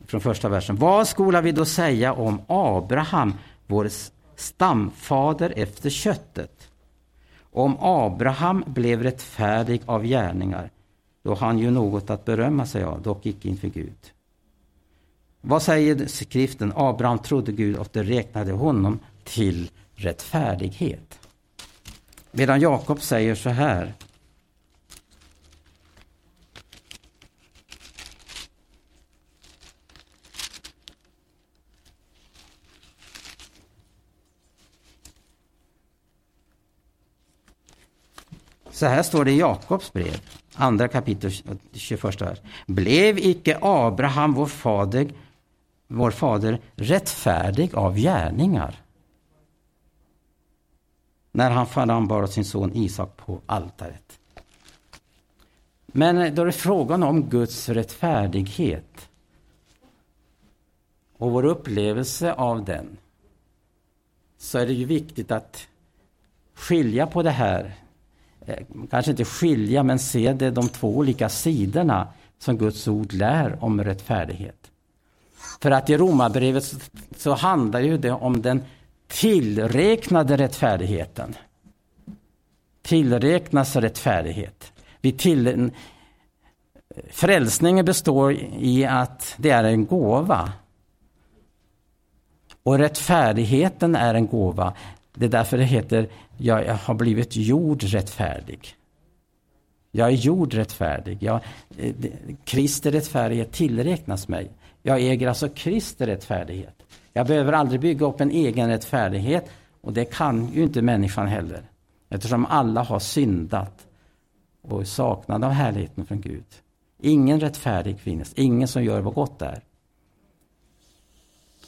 från första versen. Vad skola vi då säga om Abraham, vår stamfader efter köttet? Om Abraham blev rättfärdig av gärningar, då har han ju något att berömma sig av, dock icke inför Gud. Vad säger skriften? Abraham trodde Gud och det räknade honom till rättfärdighet. Medan Jakob säger så här. Så här står det i Jakobs brev, andra kapitel 21 vers. Blev icke Abraham, vår fader, vår fader rättfärdig av gärningar? När han frambar sin son Isak på altaret. Men då är det frågan om Guds rättfärdighet och vår upplevelse av den så är det ju viktigt att skilja på det här Eh, kanske inte skilja, men se det de två olika sidorna som Guds ord lär om rättfärdighet. För att i Romarbrevet så, så handlar ju det om den tillräknade rättfärdigheten. Tillräknas rättfärdighet. Vi till, frälsningen består i att det är en gåva. Och rättfärdigheten är en gåva. Det är därför det heter jag har blivit gjord rättfärdig. Jag är gjord rättfärdig. Jag, eh, Kristi rättfärdighet tillräknas mig. Jag äger alltså Kristi rättfärdighet. Jag behöver aldrig bygga upp en egen rättfärdighet och det kan ju inte människan heller. Eftersom alla har syndat och saknade av härligheten från Gud. Ingen rättfärdig finns, ingen som gör vad gott är.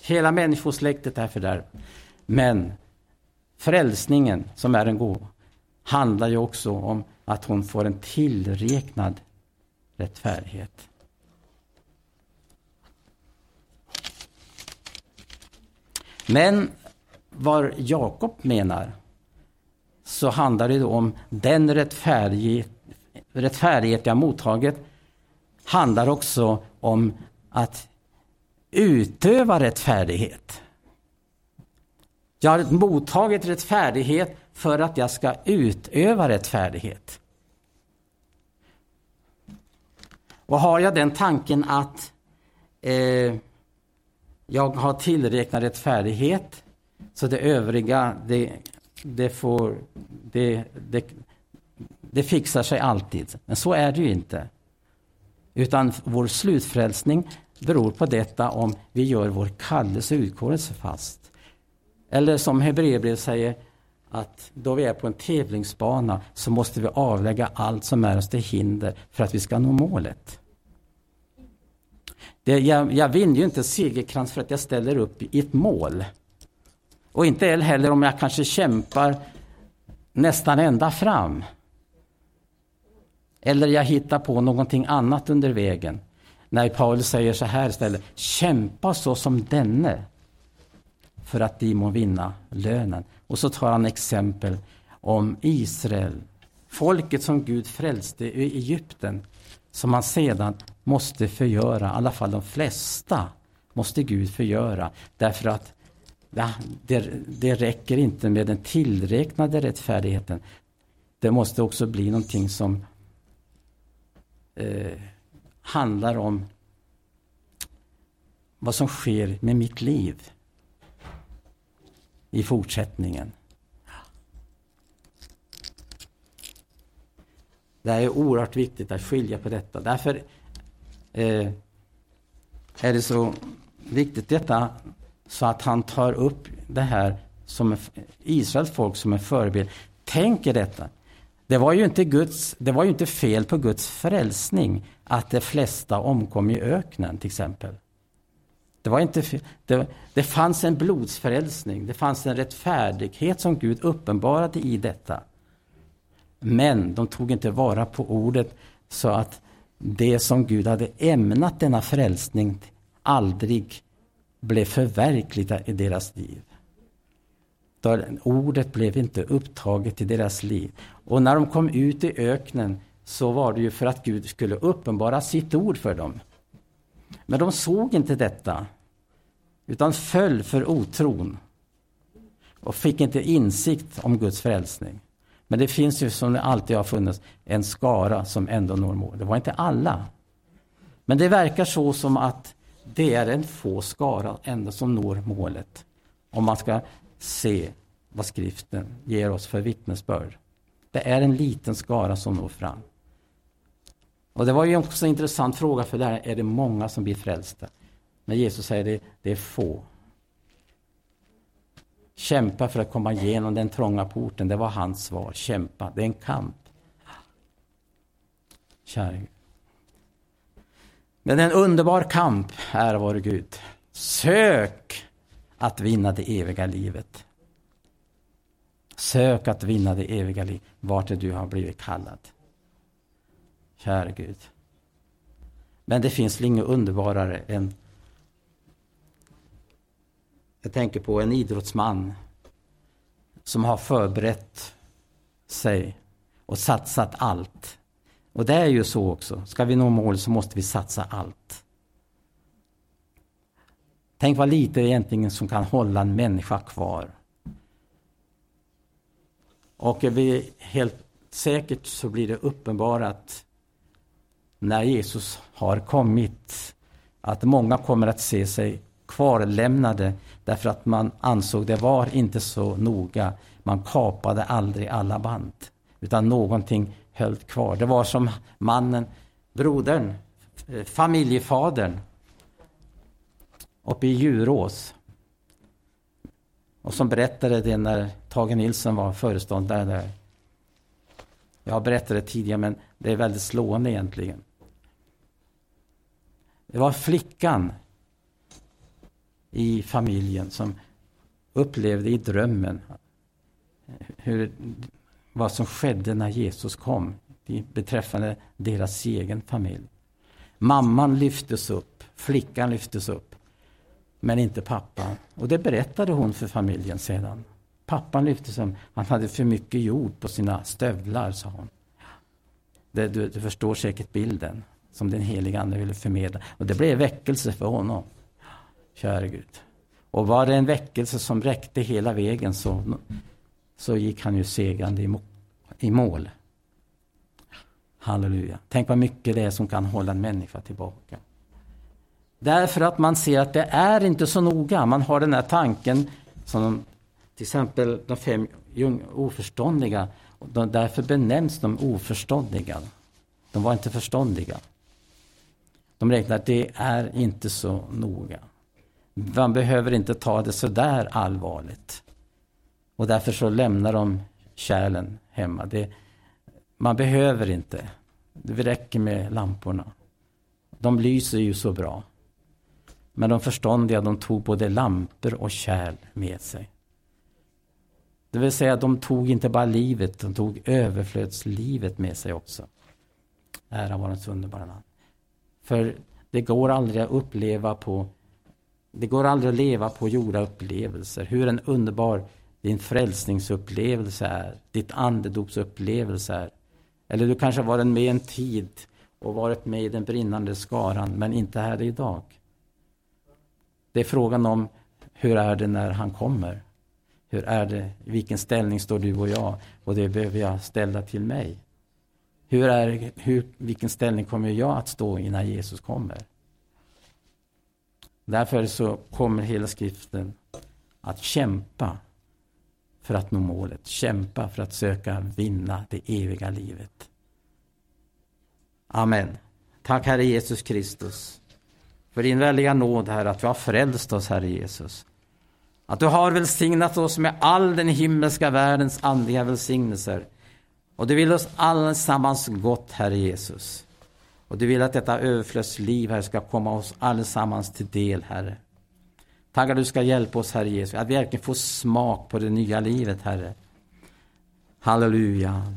Hela människosläktet är fördärv. Men Frälsningen, som är en gåva, handlar ju också om att hon får en tillräknad rättfärdighet. Men vad Jakob menar så handlar det om den rättfärdighet, rättfärdighet jag mottagit handlar också om att utöva rättfärdighet. Jag har mottagit rättfärdighet för att jag ska utöva rättfärdighet. Och har jag den tanken att eh, jag har tillräknat rättfärdighet så det övriga det, det, får, det, det, det fixar sig alltid. Men så är det ju inte. Utan vår slutfrälsning beror på detta om vi gör vår kallelse och utkårelse fast. Eller som Hebreerbrevet säger, att då vi är på en tävlingsbana så måste vi avlägga allt som är oss till hinder för att vi ska nå målet. Det, jag, jag vinner ju inte segerkrans för att jag ställer upp i ett mål. Och inte heller om jag kanske kämpar nästan ända fram. Eller jag hittar på någonting annat under vägen. När Paulus säger så här istället, kämpa så som denne för att de må vinna lönen. Och så tar han exempel om Israel, folket som Gud frälste i Egypten, som han sedan måste förgöra, i alla fall de flesta måste Gud förgöra, därför att ja, det, det räcker inte med den tillräknade rättfärdigheten. Det måste också bli någonting som eh, handlar om vad som sker med mitt liv i fortsättningen. Det är oerhört viktigt att skilja på detta. Därför eh, är det så viktigt detta så att han tar upp det här som Israels folk som en förebild. Tänk er detta. Det var, ju inte Guds, det var ju inte fel på Guds frälsning att de flesta omkom i öknen till exempel. Det, var inte, det, det fanns en blodsfrälsning, det fanns en rättfärdighet som Gud uppenbarade i detta. Men de tog inte vara på ordet så att det som Gud hade ämnat denna frälsning aldrig blev förverkligat i deras liv. ordet blev inte upptaget i deras liv. Och när de kom ut i öknen så var det ju för att Gud skulle uppenbara sitt ord för dem. Men de såg inte detta, utan föll för otron och fick inte insikt om Guds frälsning. Men det finns ju, som det alltid har funnits, en skara som ändå når mål. Det var inte alla. Men det verkar så som att det är en få skara ändå som når målet. Om man ska se vad skriften ger oss för vittnesbörd. Det är en liten skara som når fram. Och det var ju också en intressant fråga för där är det många som blir frälsta. Men Jesus säger det, det är få. Kämpa för att komma igenom den trånga porten, det var hans svar. Kämpa, det är en kamp. Kära Gud. Men en underbar kamp, är vår Gud. Sök att vinna det eviga livet. Sök att vinna det eviga livet, vart du har blivit kallad. Kära Gud. Men det finns väl inget underbarare än jag tänker på en idrottsman som har förberett sig och satsat allt. Och det är ju så också. Ska vi nå mål så måste vi satsa allt. Tänk vad lite egentligen som kan hålla en människa kvar. Och vi, helt säkert så blir det uppenbarat när Jesus har kommit att många kommer att se sig kvarlämnade därför att man ansåg det var inte så noga. Man kapade aldrig alla band utan någonting höll kvar. Det var som mannen, brodern, eh, familjefadern uppe i Djurås. Och som berättade det när Tage Nilsson var föreståndare där. Jag har berättat det tidigare men det är väldigt slående egentligen. Det var flickan i familjen som upplevde i drömmen hur, vad som skedde när Jesus kom beträffande deras egen familj. Mamman lyftes upp, flickan lyftes upp, men inte pappan. Och det berättade hon för familjen sedan. Pappan lyftes upp, han hade för mycket jord på sina stövlar, sa hon. Det, du, du förstår säkert bilden som den heliga Ande ville förmedla. Och det blev väckelse för honom. Kära Gud. Och var det en väckelse som räckte hela vägen så, så gick han ju segrande i mål. Halleluja. Tänk vad mycket det är som kan hålla en människa tillbaka. Därför att man ser att det är inte så noga. Man har den här tanken som till exempel de fem oförståndiga. De, därför benämns de oförståndiga. De var inte förståndiga. De räknar att det är inte så noga. Man behöver inte ta det så där allvarligt. Och därför så lämnar de kärlen hemma. Det, man behöver inte. Det räcker med lamporna. De lyser ju så bra. Men de förståndiga de tog både lampor och kärl med sig. Det vill säga de tog inte bara livet, de tog överflödslivet med sig också. Ära vare hans underbara namn. För det går aldrig att uppleva på det går aldrig att leva på gjorda upplevelser. Hur en underbar din frälsningsupplevelse är, ditt andedopsupplevelse är. Eller du kanske har varit med en tid och varit med i den brinnande skaran, men inte här idag. Det är frågan om hur är det när han kommer? Hur är det, i vilken ställning står du och jag? Och det behöver jag ställa till mig. Hur är, hur, vilken ställning kommer jag att stå i när Jesus kommer? Därför så kommer hela skriften att kämpa för att nå målet. Kämpa för att söka vinna det eviga livet. Amen. Tack Herre Jesus Kristus för din väldiga nåd, Herre, att du har frälst oss, Herre Jesus. Att du har välsignat oss med all den himmelska världens andliga välsignelser. Och du vill oss allesammans gott, Herre Jesus. Och du vill att detta överflödsliv, Herre, ska komma oss allesammans till del, Herre. Tack att du ska hjälpa oss, Herre Jesus, att vi verkligen får smak på det nya livet, Herre. Halleluja.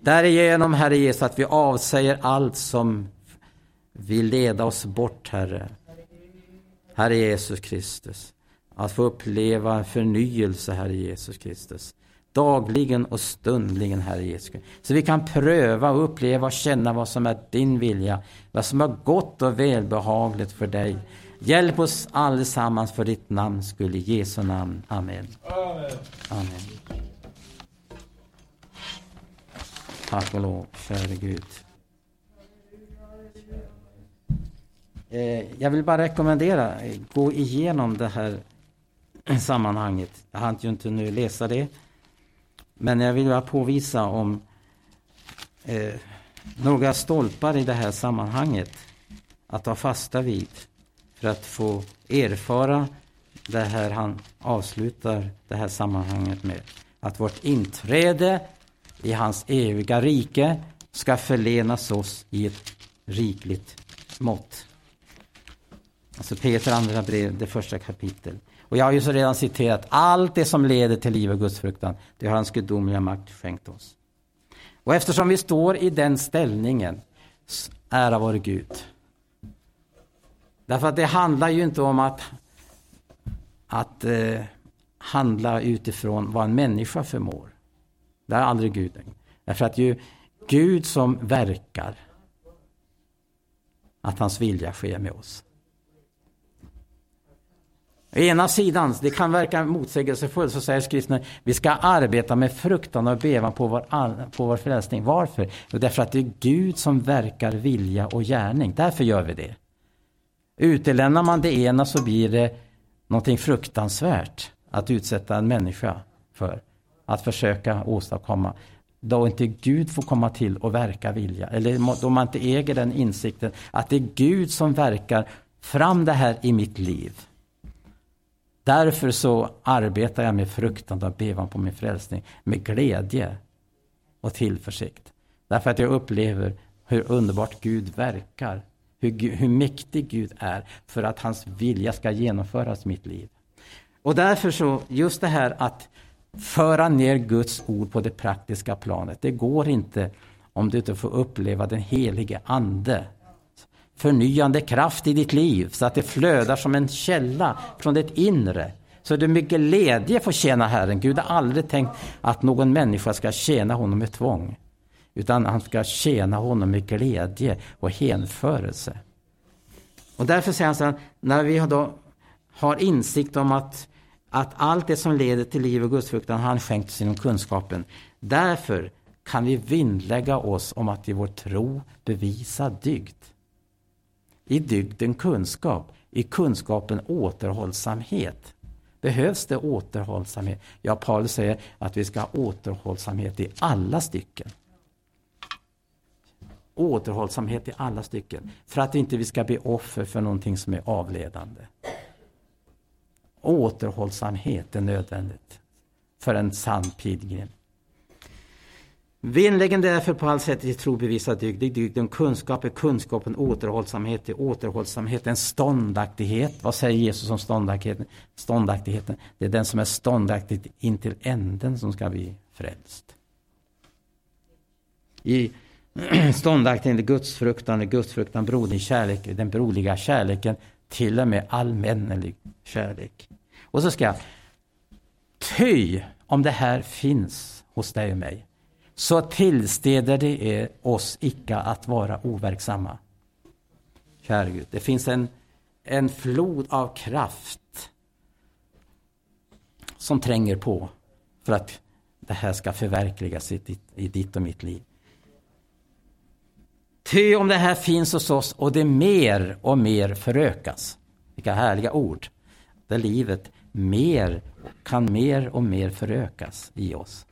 Därigenom, Herre Jesus, att vi avsäger allt som vill leda oss bort, Herre. Herre Jesus Kristus. att få uppleva förnyelse, Herre Jesus Kristus. Dagligen och stundligen, Herre Jesus. Så vi kan pröva och uppleva och känna vad som är din vilja, vad som är gott och välbehagligt för dig. Hjälp oss allesammans för ditt namns skull, i Jesu namn. Amen. Amen. Amen. Tack och lov, käre Gud. Eh, jag vill bara rekommendera, eh, gå igenom det här sammanhanget. Jag hann ju inte nu läsa det. Men jag vill bara påvisa om eh, några stolpar i det här sammanhanget att ta fasta vid för att få erfara det här han avslutar det här sammanhanget med. Att vårt inträde i hans eviga rike ska förlenas oss i ett rikligt mått. Alltså Peter andra brev, det första kapitlet. Och jag har ju så redan citerat allt det som leder till liv och gudsfruktan. Det har hans gudomliga makt skänkt oss. Och eftersom vi står i den ställningen, ära vare Gud. Därför att det handlar ju inte om att, att eh, handla utifrån vad en människa förmår. Det är aldrig Gud. Därför att ju Gud som verkar, att hans vilja sker med oss. Å ena sidan, det kan verka motsägelsefullt, så säger skriften vi ska arbeta med fruktan och bevan på vår, på vår frälsning. Varför? Jo, därför att det är Gud som verkar vilja och gärning. Därför gör vi det. Utelämnar man det ena så blir det någonting fruktansvärt att utsätta en människa för. Att försöka åstadkomma. Då inte Gud får komma till och verka vilja. Eller då man inte äger den insikten att det är Gud som verkar fram det här i mitt liv. Därför så arbetar jag med fruktan och bevan på min frälsning med glädje och tillförsikt. Därför att jag upplever hur underbart Gud verkar. Hur, hur mäktig Gud är för att hans vilja ska genomföras i mitt liv. Och därför så, just det här att föra ner Guds ord på det praktiska planet. Det går inte om du inte får uppleva den helige Ande förnyande kraft i ditt liv så att det flödar som en källa från ditt inre. Så du med glädje får tjäna Herren. Gud har aldrig tänkt att någon människa ska tjäna honom med tvång. Utan han ska tjäna honom med glädje och hänförelse. Och därför säger han så här, när vi då har insikt om att, att allt det som leder till liv och gudsfruktan har han skänkt oss genom kunskapen. Därför kan vi vinnlägga oss om att i vår tro bevisa dygd. I dygden kunskap, i kunskapen återhållsamhet. Behövs det återhållsamhet? Ja, Paulus säger att vi ska ha återhållsamhet i alla stycken. Återhållsamhet i alla stycken. För att inte vi ska bli offer för någonting som är avledande. Återhållsamhet är nödvändigt för en sann pilgrim. Vinnläggen därför på allt sätt i tro bevisa dygd. I dygden kunskap är kunskapen, återhållsamhet är återhållsamheten, ståndaktighet. Vad säger Jesus om ståndaktigheten? Ståndaktigheten, det är den som är ståndaktig in till änden som ska bli frälst. I ståndaktigheten, gudsfruktan, gudsfruktan, broderlig kärlek, den broderliga kärleken, till och med allmännelig kärlek. Och så ska jag, ty om det här finns hos dig och mig, så tillsteder det er oss icke att vara overksamma. Kära Gud, det finns en, en flod av kraft som tränger på för att det här ska förverkligas i ditt, i ditt och mitt liv. Ty om det här finns hos oss och det mer och mer förökas. Vilka härliga ord. Där livet mer kan mer och mer förökas i oss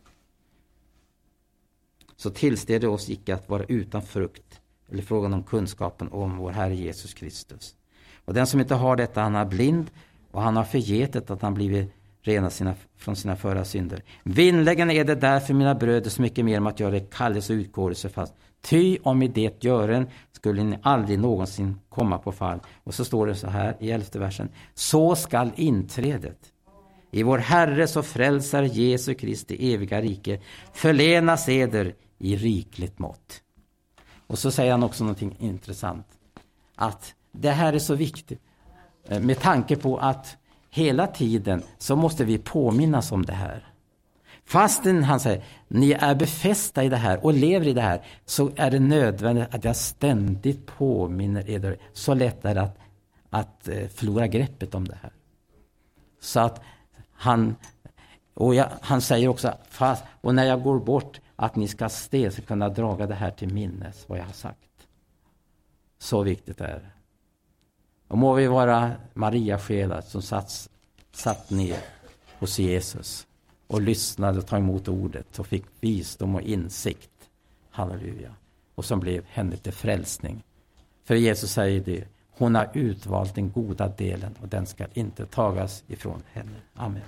så tillsted det oss icke att vara utan frukt eller frågan om kunskapen om vår Herre Jesus Kristus. Och den som inte har detta, han är blind och han har förgetet att han blivit rena sina, från sina förra synder. Vinnläggande är det därför, mina bröder, så mycket mer om att göra kallelse och utkårelse fast. Ty om i det gören skulle ni aldrig någonsin komma på fall. Och så står det så här i elfte versen. Så skall inträdet i vår Herres och frälsare Jesu Kristi eviga rike förlenas eder i rikligt mått. Och så säger han också någonting intressant. Att det här är så viktigt eh, med tanke på att hela tiden så måste vi påminnas om det här. Fastän han säger, ni är befästa i det här och lever i det här, så är det nödvändigt att jag ständigt påminner er. Så lätt är det att, att eh, förlora greppet om det här. Så att han, och jag, han säger också, fast, och när jag går bort, att ni ska steg ska kunna draga det här till minnes, vad jag har sagt. Så viktigt är det. Och må vi vara Maria-själar som satt, satt ner hos Jesus och lyssnade och tog emot ordet och fick visdom och insikt. Halleluja. Och som blev henne till frälsning. För Jesus säger det, hon har utvalt den goda delen och den ska inte tagas ifrån henne. Amen.